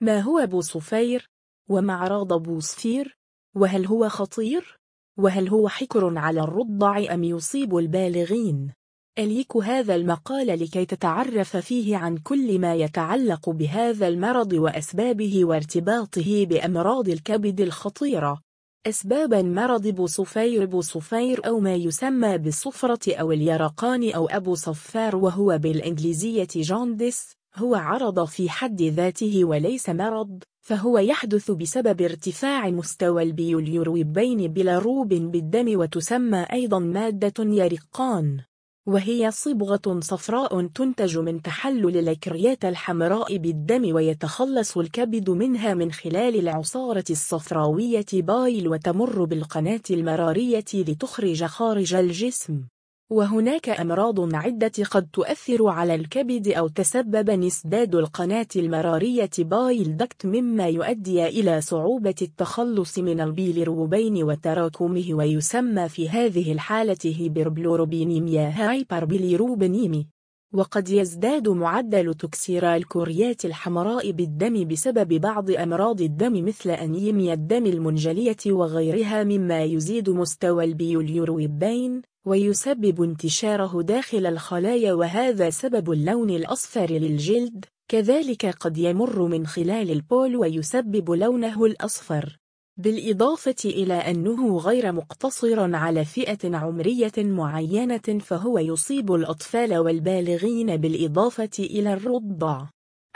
ما هو بوصفير؟ وما أعراض بوصفير؟ وهل هو خطير؟ وهل هو حكر على الرضع أم يصيب البالغين؟ إليك هذا المقال لكي تتعرف فيه عن كل ما يتعلق بهذا المرض وأسبابه وارتباطه بأمراض الكبد الخطيرة أسباب مرض بوصفير بوصفير أو ما يسمى بالصفرة أو اليرقان أو أبو صفار وهو بالإنجليزية jaundice هو عرض في حد ذاته وليس مرض فهو يحدث بسبب ارتفاع مستوى البيوليروبين بلاروب بالدم وتسمى أيضا مادة يرقان وهي صبغة صفراء تنتج من تحلل الكريات الحمراء بالدم ويتخلص الكبد منها من خلال العصارة الصفراوية bile وتمر بالقناة المرارية لتخرج خارج الجسم. وهناك أمراض عدة قد تؤثر على الكبد أو تسبب انسداد القناة المرارية bile duct مما يؤدي إلى صعوبة التخلص من البيليروبين وتراكمه ويسمى في هذه الحالة هيبربيليروبينيميا hyperbilirubinemia. وقد يزداد معدل تكسير الكوريات الحمراء بالدم بسبب بعض أمراض الدم مثل أنيميا الدم المنجلية وغيرها مما يزيد مستوى البيوليروبين. ويسبب انتشاره داخل الخلايا وهذا سبب اللون الأصفر للجلد. كذلك قد يمر من خلال البول ويسبب لونه الأصفر. بالإضافة إلى أنه غير مقتصر على فئة عمرية معينة فهو يصيب الأطفال والبالغين بالإضافة إلى الرضع.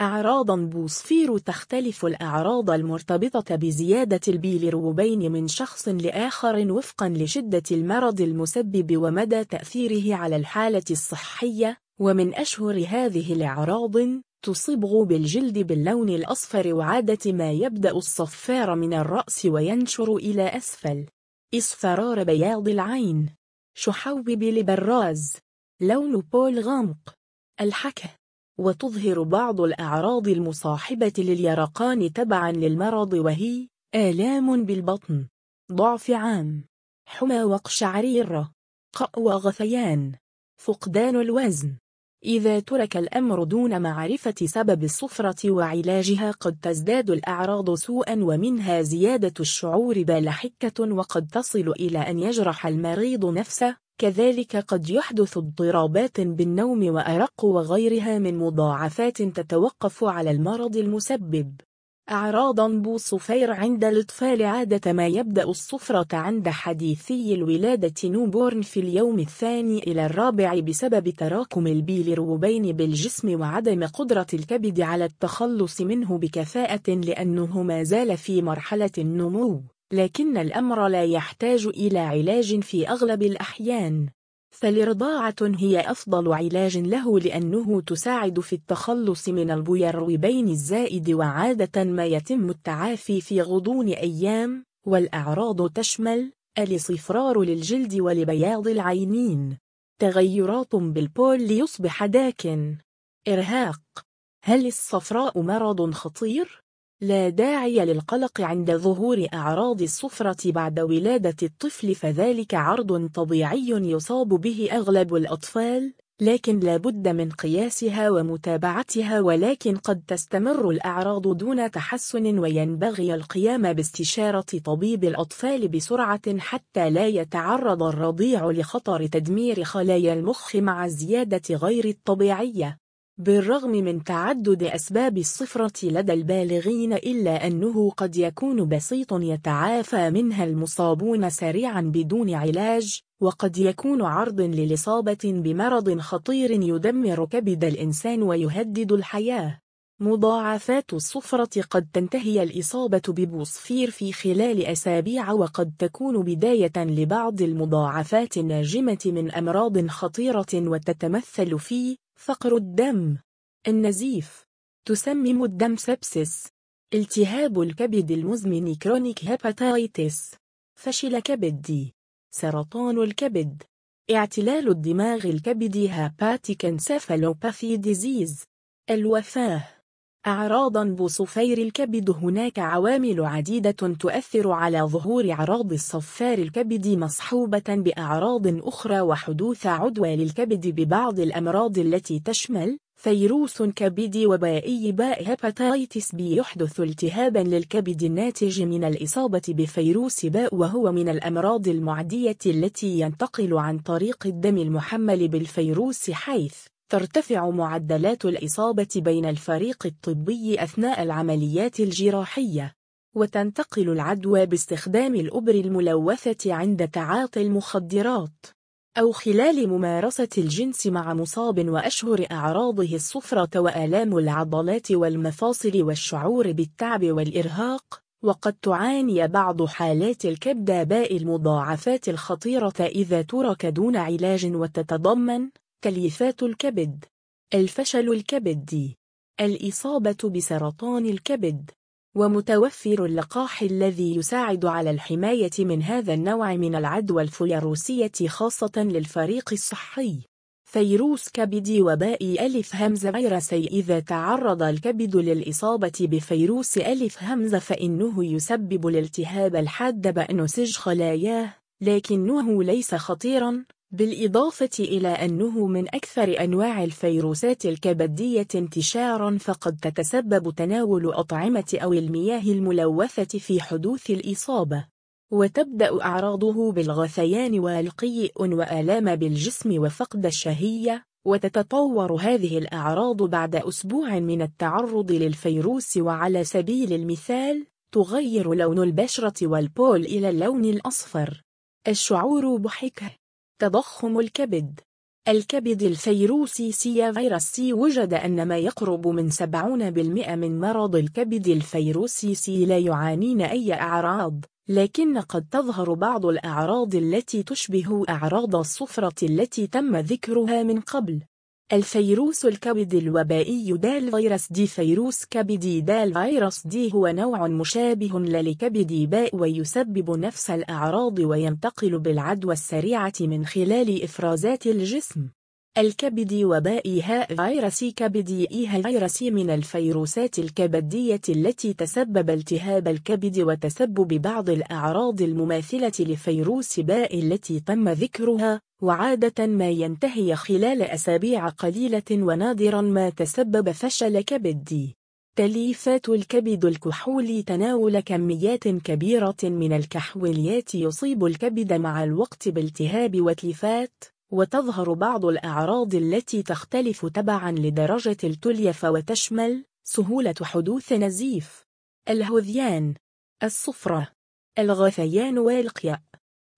أعراض بوصفير تختلف الأعراض المرتبطة بزيادة البيليروبين من شخص لآخر وفقا لشدة المرض المسبب ومدى تأثيره على الحالة الصحية ومن أشهر هذه الأعراض تصبغ بالجلد باللون الأصفر وعادة ما يبدأ الصفار من الرأس وينشر إلى أسفل. إصفرار بياض العين. شحوب لبراز لون بول غامق. الحكة وتظهر بعض الأعراض المصاحبة لليرقان تبعا للمرض وهي آلام بالبطن. ضعف عام. حمى وقشعرير قأ وغثيان. فقدان الوزن. إذا ترك الأمر دون معرفة سبب الصفرة وعلاجها قد تزداد الأعراض سوءا ومنها زيادة الشعور بالحكة وقد تصل إلى أن يجرح المريض نفسه. كذلك قد يحدث اضطرابات بالنوم وأرق وغيرها من مضاعفات تتوقف على المرض المسبب. أعراض بوصفير عند الأطفال عادة ما يبدأ الصفرة عند حديثي الولادة newborn في اليوم الثاني إلى الرابع بسبب تراكم البيليروبين بالجسم وعدم قدرة الكبد على التخلص منه بكفاءة لأنه ما زال في مرحلة النمو. لكن الأمر لا يحتاج إلى علاج في أغلب الأحيان. فالرضاعة هي أفضل علاج له لأنه تساعد في التخلص من البيليروبين الزائد وعادة ما يتم التعافي في غضون أيام والأعراض تشمل الإصفرار للجلد ولبياض العينين. تغيرات بالبول ليصبح داكن. إرهاق. هل الصفراء مرض خطير؟ لا داعي للقلق عند ظهور أعراض الصفرة بعد ولادة الطفل فذلك عرض طبيعي يصاب به أغلب الأطفال لكن لا بد من قياسها ومتابعتها ولكن قد تستمر الأعراض دون تحسن وينبغي القيام باستشارة طبيب الأطفال بسرعة حتى لا يتعرض الرضيع لخطر تدمير خلايا المخ مع الزيادة غير الطبيعية. بالرغم من تعدد أسباب الصفرة لدى البالغين إلا أنه قد يكون بسيط يتعافى منها المصابون سريعا بدون علاج وقد يكون عرض للإصابة بمرض خطير يدمر كبد الإنسان ويهدد الحياة. مضاعفات الصفرة قد تنتهي الإصابة ببوصفير في خلال أسابيع وقد تكون بداية لبعض المضاعفات الناجمة من أمراض خطيرة وتتمثل في فقر الدم. النزيف. تسمم الدم sepsis. التهاب الكبد المزمن chronic hepatitis. فشل كبدي سرطان الكبد. اعتلال الدماغ الكبد hepatic encephalopathy disease. الوفاة. أعراض أبو صفير الكبد هناك عوامل عديدة تؤثر على ظهور أعراض الصفار الكبد مصحوبة بأعراض أخرى وحدوث عدوى للكبد ببعض الأمراض التي تشمل فيروس كبدي وبائي باء hepatitis B يحدث التهابا للكبد الناتج من الإصابة بفيروس باء وهو من الأمراض المعدية التي ينتقل عن طريق الدم المحمل بالفيروس حيث ترتفع معدلات الإصابة بين الفريق الطبي أثناء العمليات الجراحية وتنتقل العدوى باستخدام الأبر الملوثة عند تعاطي المخدرات أو خلال ممارسة الجنس مع مصاب وأشهر أعراضه الصفرة وآلام العضلات والمفاصل والشعور بالتعب والإرهاق وقد تعاني بعض حالات الكبداباء المضاعفات الخطيرة إذا ترك دون علاج وتتضمن تليفات الكبد. الفشل الكبدي الإصابة بسرطان الكبد. ومتوفر اللقاح الذي يساعد على الحماية من هذا النوع من العدوى الفيروسية خاصة للفريق الصحي. فيروس كبدي وباء ألف همزة فيروسي إذا تعرض الكبد للإصابة بفيروس ألف همزة فإنه يسبب الالتهاب الحاد بأنسج خلاياه لكنه ليس خطيرا. بالإضافة إلى أنه من أكثر أنواع الفيروسات الكبدية انتشاراً فقد تتسبب تناول أطعمة أو المياه الملوثة في حدوث الإصابة وتبدأ أعراضه بالغثيان والقيء وآلام بالجسم وفقد الشهية وتتطور هذه الأعراض بعد أسبوع من التعرض للفيروس وعلى سبيل المثال تغير لون البشرة والبول إلى اللون الأصفر. الشعور بحكه تضخم الكبد. الكبد الفيروسي سي virus C وجد أن ما يقرب من 70% من مرض الكبد الفيروسي سي لا يعانين أي أعراض لكن قد تظهر بعض الأعراض التي تشبه أعراض الصفرة التي تم ذكرها من قبل. الفيروس الكبد الوبائي دال virus D فيروس كبدي دال virus D هو نوع مشابه للكبد باء ويسبب نفس الأعراض وينتقل بالعدوى السريعة من خلال إفرازات الجسم. الكبد وباء هاء فيروس كبدي إيها فيروس من الفيروسات الكبدية التي تسبب التهاب الكبد وتسبب بعض الأعراض المماثلة لفيروس باء التي تم ذكرها وعادة ما ينتهي خلال أسابيع قليلة ونادرا ما تسبب فشل كبدي. تليفات الكبد الكحول تناول كميات كبيرة من الكحوليات يصيب الكبد مع الوقت بالتهاب وتليفات. وتظهر بعض الأعراض التي تختلف تبعا لدرجة التليف وتشمل سهولة حدوث نزيف الهذيان الصفرة الغثيان والقياء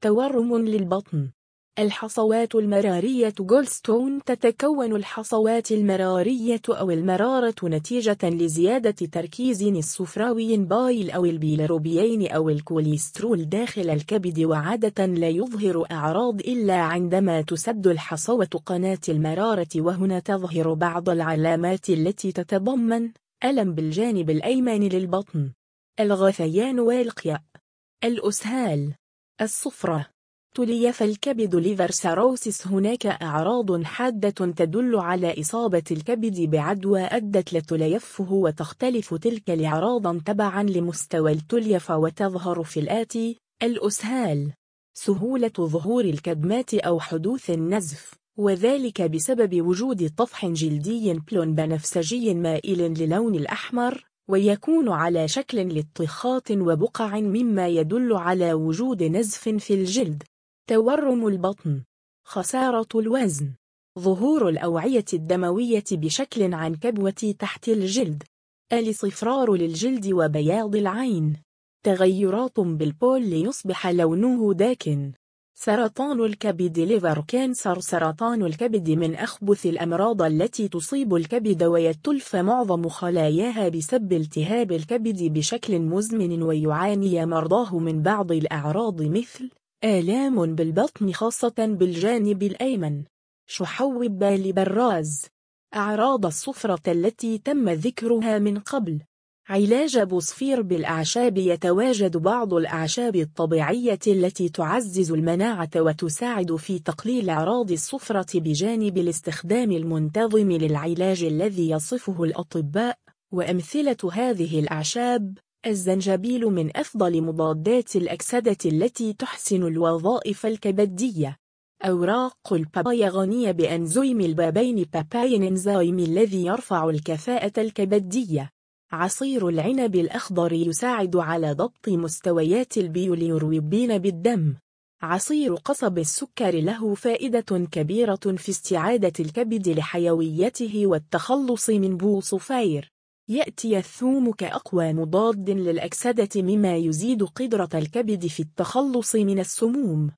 تورم للبطن. الحصوات المرارية جولستون تتكون الحصوات المرارية أو المرارة نتيجة لزيادة تركيز الصفراوي بايل أو البيلروبيين أو الكوليسترول داخل الكبد وعادة لا يظهر أعراض إلا عندما تسد الحصوة قناة المرارة وهنا تظهر بعض العلامات التي تتضمن ألم بالجانب الأيمن للبطن الغثيان والقيء الإسهال الصفرة. تليف الكبد liver cirrhosis هناك أعراض حادة تدل على إصابة الكبد بعدوى أدت لتليفه وتختلف تلك الأعراض تبعا لمستوى التليف وتظهر في الآتي الإسهال. سهولة ظهور الكدمات أو حدوث النزف وذلك بسبب وجود طفح جلدي بلون بنفسجي مائل للون الأحمر ويكون على شكل لطخات وبقع مما يدل على وجود نزف في الجلد. تورم البطن خسارة الوزن ظهور الأوعية الدموية بشكل عنكبوتي تحت الجلد الإصفرار للجلد وبياض العين تغيرات بالبول ليصبح لونه داكن سرطان الكبد liver cancer سرطان الكبد من أخبث الأمراض التي تصيب الكبد ويتلف معظم خلاياها بسبب التهاب الكبد بشكل مزمن ويعاني مرضاه من بعض الأعراض مثل آلام بالبطن خاصة بالجانب الأيمن. شحوب بال براز أعراض الصفرة التي تم ذكرها من قبل. علاج بوصفير بالأعشاب يتواجد بعض الأعشاب الطبيعية التي تعزز المناعة وتساعد في تقليل أعراض الصفرة بجانب الاستخدام المنتظم للعلاج الذي يصفه الأطباء. وأمثلة هذه الأعشاب الزنجبيل من أفضل مضادات الأكسدة التي تحسن الوظائف الكبدية. أوراق البابايا غنية بأنزيم البابين باباين إنزيم الذي يرفع الكفاءة الكبدية. عصير العنب الأخضر يساعد على ضبط مستويات البيوليروبين بالدم. عصير قصب السكر له فائدة كبيرة في استعادة الكبد لحيويته والتخلص من بوصفير. يأتي الثوم كأقوى مضاد للأكسدة مما يزيد قدرة الكبد في التخلص من السموم.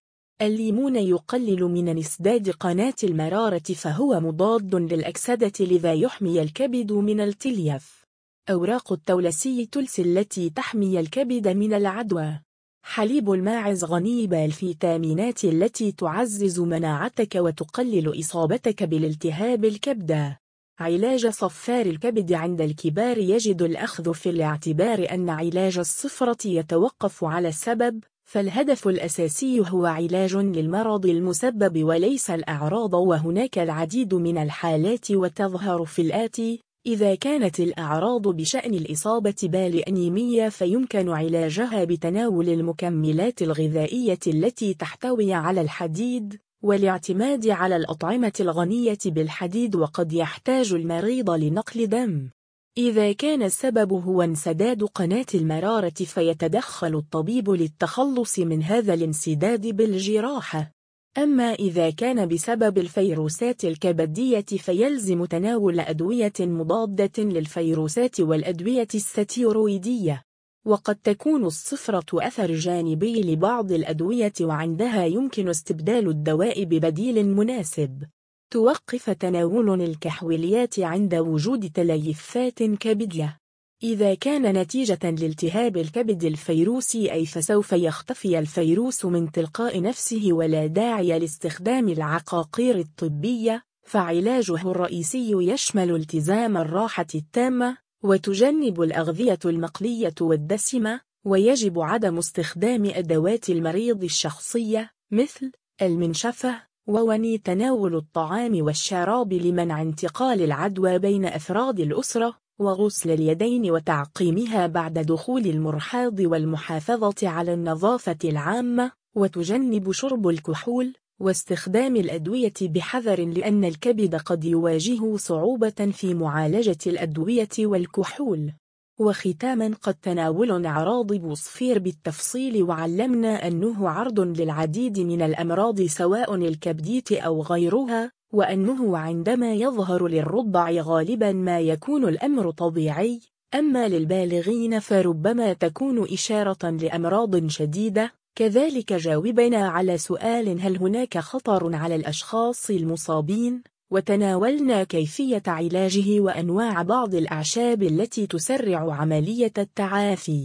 الليمون يقلل من نسداد قناة المرارة فهو مضاد للأكسدة لذا يحمي الكبد من التليف. أوراق التولسي تلسي التي تحمي الكبد من العدوى. حليب الماعز غني بالفيتامينات التي تعزز مناعتك وتقلل إصابتك بالالتهاب الكبدة علاج صفار الكبد عند الكبار يجد الأخذ في الاعتبار أن علاج الصفرة يتوقف على السبب فالهدف الأساسي هو علاج للمرض المسبب وليس الأعراض وهناك العديد من الحالات وتظهر في الآتي إذا كانت الأعراض بشأن الإصابة بالأنيمية فيمكن علاجها بتناول المكملات الغذائية التي تحتوي على الحديد. والاعتماد على الأطعمة الغنية بالحديد وقد يحتاج المريض لنقل دم. إذا كان السبب هو انسداد قناة المرارة فيتدخل الطبيب للتخلص من هذا الانسداد بالجراحة. أما إذا كان بسبب الفيروسات الكبدية فيلزم تناول أدوية مضادة للفيروسات والأدوية الستيرويدية. وقد تكون الصفرة أثر جانبي لبعض الأدوية وعندها يمكن استبدال الدواء ببديل مناسب. توقف تناول الكحوليات عند وجود تليفات كبدية. إذا كان نتيجة لالتهاب الكبد الفيروسي أي فسوف يختفي الفيروس من تلقاء نفسه ولا داعي لاستخدام العقاقير الطبية فعلاجه الرئيسي يشمل التزام الراحة التامة وتجنب الأغذية المقلية والدسمة ويجب عدم استخدام أدوات المريض الشخصية مثل المنشفة ووني تناول الطعام والشراب لمنع انتقال العدوى بين أفراد الأسرة وغسل اليدين وتعقيمها بعد دخول المرحاض والمحافظة على النظافة العامة وتجنب شرب الكحول. واستخدام الأدوية بحذر لأن الكبد قد يواجه صعوبة في معالجة الأدوية والكحول. وختاما قد تناولنا أعراض بوصفير بالتفصيل وعلمنا أنه عرض للعديد من الأمراض سواء الكبديت أو غيرها وأنه عندما يظهر للرضع غالبا ما يكون الأمر طبيعي. أما للبالغين فربما تكون إشارة لأمراض شديدة كذلك جاوبنا على سؤال هل هناك خطر على الأشخاص المصابين؟ وتناولنا كيفية علاجه وأنواع بعض الأعشاب التي تسرع عملية التعافي.